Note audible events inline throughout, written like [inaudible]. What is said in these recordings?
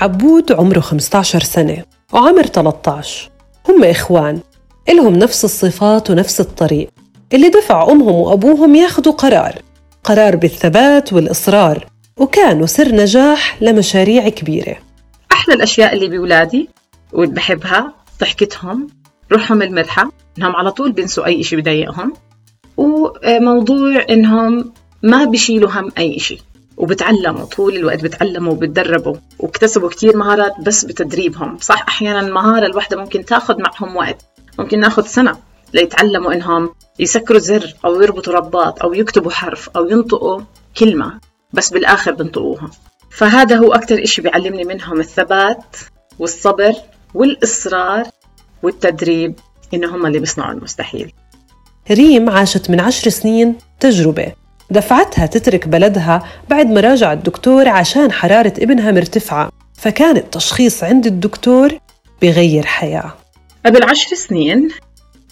عبود عمره 15 سنة وعمر 13 هم إخوان. إلهم نفس الصفات ونفس الطريق. اللي دفع أمهم وأبوهم ياخدوا قرار. قرار بالثبات والإصرار. وكانوا سر نجاح لمشاريع كبيرة. أحلى الأشياء اللي بولادي واللي بحبها ضحكتهم روحهم المرحة إنهم على طول بينسوا أي إشي بضايقهم وموضوع إنهم ما بيشيلوا هم أي شيء وبتعلموا طول الوقت بتعلموا وبتدربوا واكتسبوا كتير مهارات بس بتدريبهم. صح أحيانا المهارة الواحدة ممكن تاخذ معهم وقت ممكن ناخذ سنة ليتعلموا إنهم يسكروا زر أو يربطوا رباط أو يكتبوا حرف أو ينطقوا كلمة بس بالآخر بنطقوها فهذا هو أكتر إشي بيعلمني منهم الثبات والصبر والإصرار والتدريب إنه هم اللي بيصنعوا المستحيل. ريم عاشت من عشر سنين تجربة. دفعتها تترك بلدها بعد ما راجع الدكتور عشان حرارة ابنها مرتفعة فكان التشخيص عند الدكتور بغير حياة. قبل عشر سنين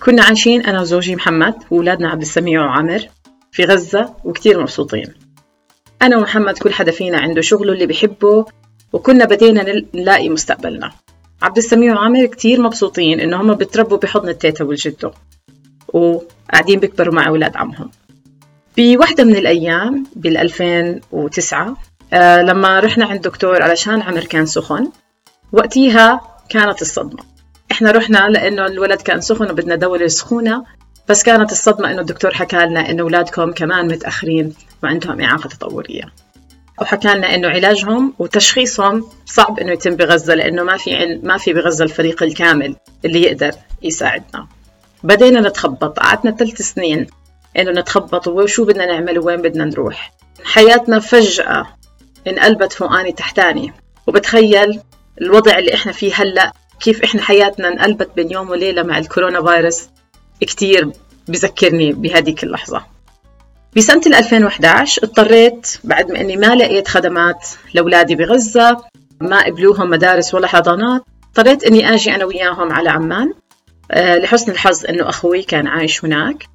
كنا عايشين أنا وزوجي محمد وأولادنا عبد السميع وعامر في غزة وكتير مبسوطين. أنا ومحمد كل حدا فينا عنده شغله اللي بحبه وكنا بدينا نلاقي مستقبلنا. عبد السميع وعامر كتير مبسوطين إنه هم بتربوا بحضن التيتا والجدو وقاعدين بيكبروا مع أولاد عمهم. بوحدة من الأيام بال 2009 آه لما رحنا عند دكتور علشان عمر كان سخن. وقتيها كانت الصدمة. إحنا رحنا لأنه الولد كان سخن وبدنا دولة سخونة بس كانت الصدمة إنه الدكتور حكى لنا إنه أولادكم كمان متأخرين وعندهم إعاقة تطورية. وحكى لنا إنه علاجهم وتشخيصهم صعب إنه يتم بغزة لأنه ما في ما في بغزة الفريق الكامل اللي يقدر يساعدنا. بدينا نتخبط قعدنا ثلاث سنين إنه نتخبط وشو بدنا نعمل وين بدنا نروح. حياتنا فجأة انقلبت فوقاني تحتاني. وبتخيل الوضع اللي إحنا فيه هلأ كيف إحنا حياتنا انقلبت بين يوم وليلة مع الكورونا فيروس كتير بذكرني بهذيك اللحظة. بسنة 2011 اضطريت بعد ما إني ما لقيت خدمات لأولادي بغزة ما قبلوهم مدارس ولا حضانات اضطريت إني آجي أنا وياهم على عمان أه لحسن الحظ إنه أخوي كان عايش هناك.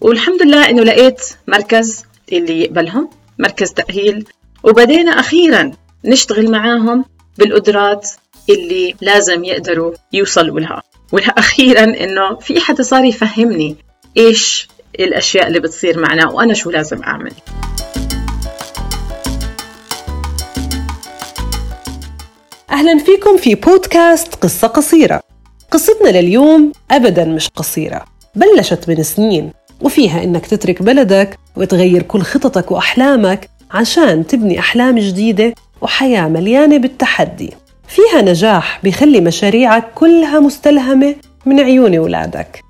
والحمد لله إنه لقيت مركز اللي يقبلهم مركز تأهيل. وبدينا أخيرا نشتغل معاهم بالقدرات اللي لازم يقدروا يوصلوا لها. وأخيرا إنه في حدا صار يفهمني إيش الأشياء اللي بتصير معنا وأنا شو لازم أعمل. أهلا فيكم في بودكاست قصة قصيرة. قصتنا لليوم ابدا مش قصيرة بلشت من سنين. وفيها إنك تترك بلدك وتغير كل خططك وأحلامك عشان تبني أحلام جديدة وحياة مليانة بالتحدي. فيها نجاح بيخلي مشاريعك كلها مستلهمة من عيون أولادك.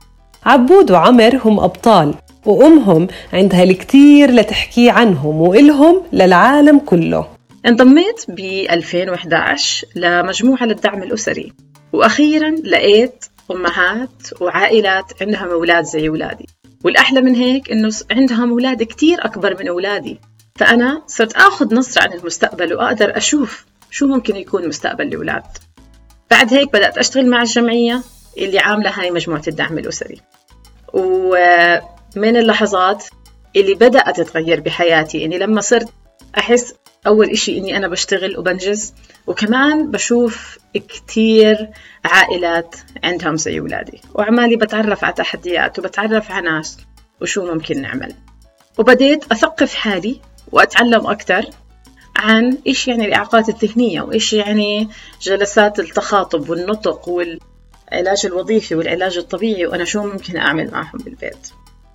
عبود وعمر هم أبطال وأمهم عندها الكثير لتحكي عنهم وإلهم للعالم كله. انضميت ب 2011 لمجموعة للدعم الأسري وأخيرا لقيت أمهات وعائلات عندهم أولاد زي أولادي. والأحلى من هيك إنه عندهم أولاد كتير أكبر من أولادي. فأنا صرت آخذ نظرة عن المستقبل وأقدر أشوف شو ممكن يكون مستقبل الأولاد. بعد هيك بدأت أشتغل مع الجمعية اللي عاملة هاي مجموعة الدعم الأسري. ومن اللحظات اللي بدأت تتغير بحياتي إني لما صرت أحس أول إشي إني أنا بشتغل وبنجز وكمان بشوف كتير عائلات عندهم زي ولادي وعمالي بتعرف على تحديات وبتعرف على ناس وشو ممكن نعمل. وبديت أثقف حالي وأتعلم أكثر عن إيش يعني الإعاقات الذهنية وإيش يعني جلسات التخاطب والنطق والعلاج الوظيفي والعلاج الطبيعي وأنا شو ممكن أعمل معهم بالبيت.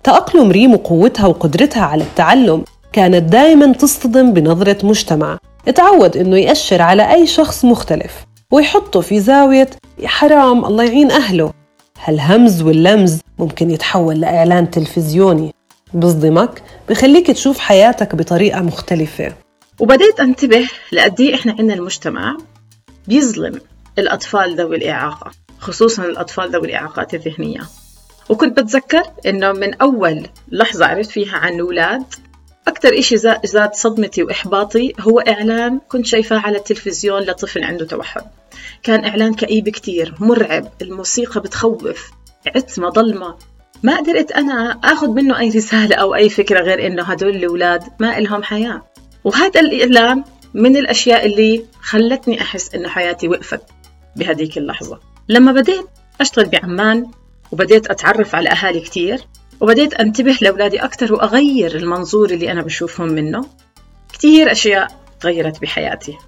تأقلم ريم وقوتها وقدرتها على التعلم. كانت دائما تصطدم بنظرة مجتمع. اتعود إنه يأشر على أي شخص مختلف ويحطه في زاوية حرام الله يعين أهله. هالهمز واللمز ممكن يتحول لإعلان تلفزيوني؟ بصدمك بخليك تشوف حياتك بطريقة مختلفة. وبديت أنتبه لقديه إحنا عندنا المجتمع بيظلم الأطفال ذوي الإعاقة خصوصا الأطفال ذوي الإعاقات الذهنية. وكنت بتذكر إنه من أول لحظة عرفت فيها عن الأولاد أكثر إشي زاد صدمتي وإحباطي هو إعلان كنت شايفاه على التلفزيون لطفل عنده توحد. كان إعلان كئيب كتير مرعب الموسيقى بتخوف عتمة ضلمة ما قدرت أنا أخذ منه أي رسالة أو أي فكرة غير إنه هدول الأولاد ما إلهم حياة. وهذا الإعلان من الأشياء اللي خلتني أحس إنه حياتي وقفت بهذيك اللحظة. لما بديت أشتغل بعمان وبديت أتعرف على أهالي كتير وبديت أنتبه لأولادي أكثر وأغير المنظور اللي أنا بشوفهم منه. كتير أشياء تغيرت بحياتي.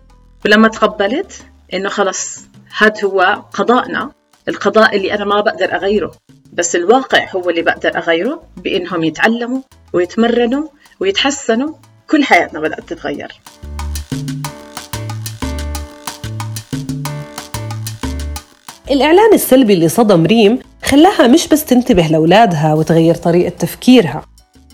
ولما تقبلت إنه خلص هذا هو قضاءنا القضاء اللي أنا ما بقدر أغيره بس الواقع هو اللي بقدر أغيره بإنهم يتعلموا ويتمرنوا ويتحسنوا كل حياتنا بدأت تتغير. الإعلان السلبي اللي صدم ريم خلاها مش بس تنتبه لأولادها وتغير طريقة تفكيرها.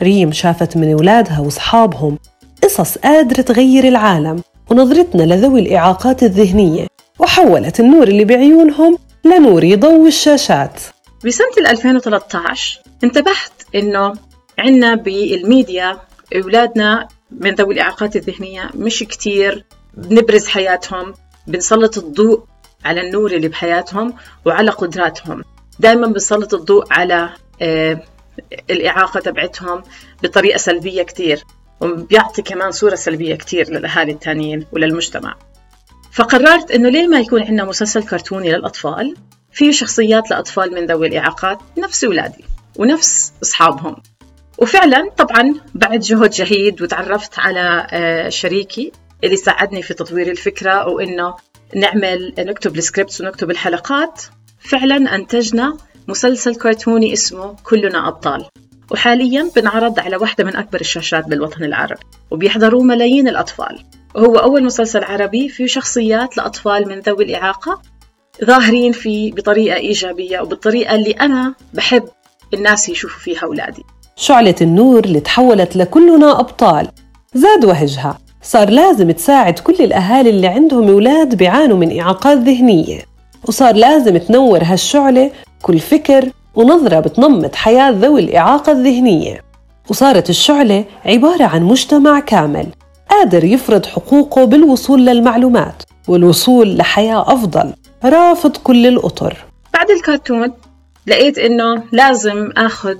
ريم شافت من أولادها وأصحابهم قصص قادرة تغير العالم ونظرتنا لذوي الإعاقات الذهنية وحولت النور اللي بعيونهم لنور يضوي الشاشات. بسنة 2013 انتبهت إنه عنا بالميديا أولادنا من ذوي الإعاقات الذهنية مش كتير بنبرز حياتهم بنسلط الضوء على النور اللي بحياتهم وعلى قدراتهم. دائما بنسلط الضوء على آه، الإعاقة تبعتهم بطريقة سلبية كتير وبيعطي كمان صورة سلبية كتير للأهالي التانيين وللمجتمع. فقررت إنه ليه ما يكون عندنا مسلسل كرتوني للأطفال؟ فيه شخصيات لأطفال من ذوي الإعاقات نفس أولادي ونفس أصحابهم. وفعلا طبعا بعد جهد جهيد وتعرفت على آه، شريكي اللي ساعدني في تطوير الفكرة وإنه نعمل نكتب السكريبتس ونكتب الحلقات. فعلا أنتجنا مسلسل كرتوني اسمه كلنا أبطال. وحاليا بنعرض على واحدة من أكبر الشاشات بالوطن العربي وبيحضروه ملايين الأطفال. وهو أول مسلسل عربي فيه شخصيات لأطفال من ذوي الإعاقة ظاهرين فيه بطريقة إيجابية وبالطريقة اللي أنا بحب الناس يشوفوا فيها أولادي. شعلة النور اللي تحولت لكلنا أبطال زاد وهجها. صار لازم تساعد كل الأهالي اللي عندهم أولاد بيعانوا من إعاقات ذهنية. وصار لازم تنور هالشعلة كل فكر ونظرة بتنمط حياة ذوي الإعاقة الذهنية. وصارت الشعلة عبارة عن مجتمع كامل قادر يفرض حقوقه بالوصول للمعلومات والوصول لحياة أفضل رافض كل الأطر. بعد الكرتون لقيت إنه لازم أخذ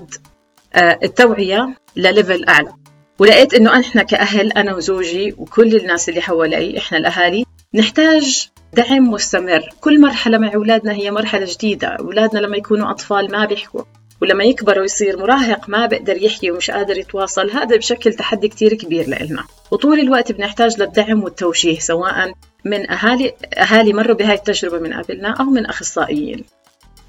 آه، التوعية لليفل أعلى. ولقيت إنه إحنا كأهل أنا وزوجي وكل الناس اللي حوالي إحنا الأهالي نحتاج دعم مستمر. كل مرحلة مع أولادنا هي مرحلة جديدة. أولادنا لما يكونوا أطفال ما بيحكوا. ولما يكبر ويصير مراهق ما بيقدر يحكي ومش قادر يتواصل. هذا بشكل تحدي كتير كبير لإلنا. وطول الوقت بنحتاج للدعم والتوجيه سواء من أهالي أهالي مروا بهاي التجربة من قبلنا أو من أخصائيين.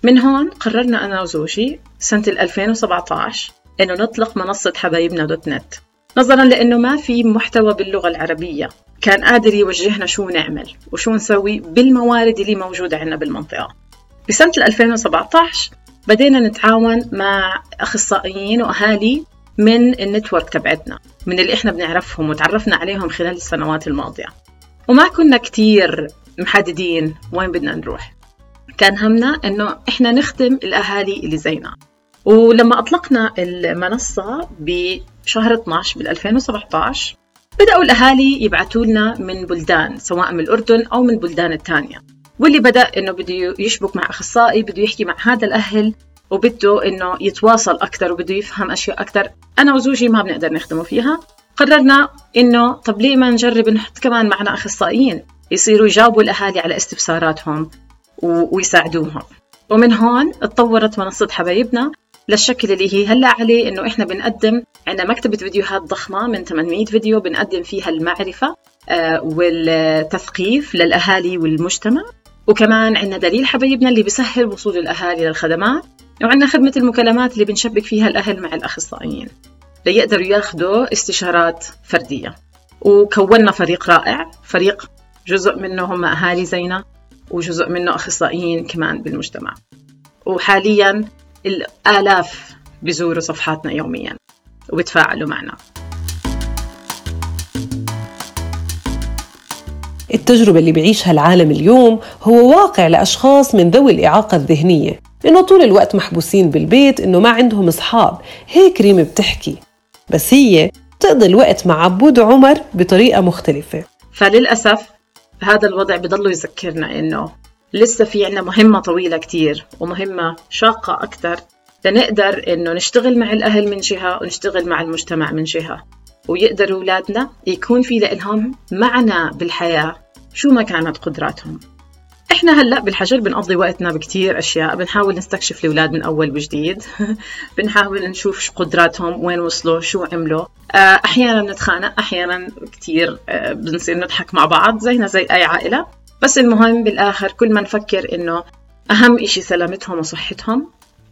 من هون قررنا أنا وزوجي سنة 2017 إنه نطلق منصة حبايبنا دوت نت. نظرا لأنه ما في محتوى باللغة العربية. كان قادر يوجهنا شو نعمل وشو نسوي بالموارد اللي موجودة عندنا بالمنطقة. بسنة 2017 بدينا نتعاون مع أخصائيين وأهالي من النتورك تبعتنا من اللي إحنا بنعرفهم وتعرفنا عليهم خلال السنوات الماضية. وما كنا كتير محددين وين بدنا نروح. كان همنا إنه إحنا نخدم الأهالي اللي زينا. ولما أطلقنا المنصة بشهر 12 بال 2017 بدأوا الأهالي يبعثوا لنا من بلدان سواء من الأردن أو من البلدان الثانية واللي بدأ إنه بده يشبك مع أخصائي بده يحكي مع هذا الأهل وبده إنه يتواصل أكثر وبده يفهم أشياء أكثر. أنا وزوجي ما بنقدر نخدمه فيها. قررنا إنه طب ليه ما نجرب نحط كمان معنا أخصائيين؟ يصيروا يجاوبوا الأهالي على استفساراتهم ويساعدوهم. ومن هون اتطورت منصة حبايبنا. للشكل اللي هي هلا عليه إنه إحنا بنقدم عندنا مكتبة فيديوهات ضخمة من 800 فيديو بنقدم فيها المعرفة آه، والتثقيف للأهالي والمجتمع. وكمان عندنا دليل حبايبنا اللي بيسهل وصول الأهالي للخدمات. وعندنا خدمة المكالمات اللي بنشبك فيها الأهل مع الأخصائيين. ليقدروا ياخذوا استشارات فردية. وكونا فريق رائع فريق جزء منه هم أهالي زينا وجزء منه أخصائيين كمان بالمجتمع. وحاليا الآلاف بيزوروا صفحاتنا يوميا وبتفاعلوا معنا. التجربة اللي بيعيشها العالم اليوم هو واقع لأشخاص من ذوي الإعاقة الذهنية إنه طول الوقت محبوسين بالبيت إنه ما عندهم أصحاب. هيك ريم بتحكي. بس هي تقضي الوقت مع عبود عمر بطريقة مختلفة. فللأسف هذا الوضع بضله يذكرنا إنه لسه في عنا مهمة طويلة كتير ومهمة شاقة أكثر لنقدر إنه نشتغل مع الأهل من جهة ونشتغل مع المجتمع من جهة. ويقدروا أولادنا يكون في لهم معنى بالحياة شو ما كانت قدراتهم. إحنا هلأ بالحجر بنقضي وقتنا بكتير أشياء. بنحاول نستكشف الأولاد من أول وجديد. [laughs] بنحاول نشوف شو قدراتهم وين وصلوا شو عملوا. آه، أحيانا نتخانق أحيانا كتير آه، بنصير نضحك مع بعض زينا زي أي عائلة. بس المهم بالآخر كل ما نفكر إنه أهم إشي سلامتهم وصحتهم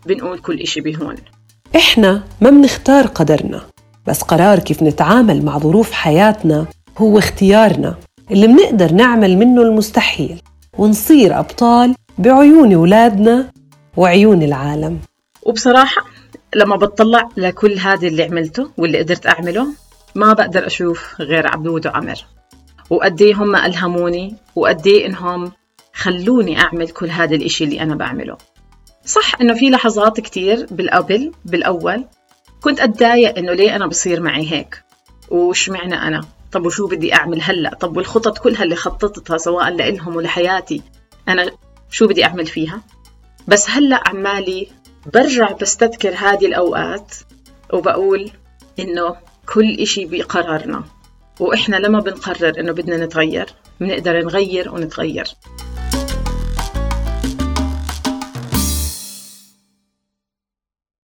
بنقول كل إشي بيهون إحنا ما بنختار قدرنا بس قرار كيف نتعامل مع ظروف حياتنا هو اختيارنا. اللي بنقدر نعمل منه المستحيل ونصير أبطال بعيون أولادنا وعيون العالم. وبصراحة لما بطلع لكل هذا اللي عملته واللي قدرت أعمله ما بقدر أشوف غير عبود وعمر. وقدي هم ألهموني وقدي إنهم خلوني أعمل كل هذا الإشي اللي أنا بعمله. صح إنه في لحظات كتير بالقبل بالأول كنت أتضايق إنه ليه أنا بصير معي هيك؟ وش معنى أنا؟ طب وشو بدي أعمل هلأ؟ طب والخطط كلها اللي خططتها سواء لإلهم ولحياتي أنا شو بدي أعمل فيها؟ بس هلأ عمالي برجع بستذكر هذه الأوقات وبقول إنه كل إشي بقرارنا. وإحنا لما بنقرر إنه بدنا نتغير بنقدر نغير ونتغير.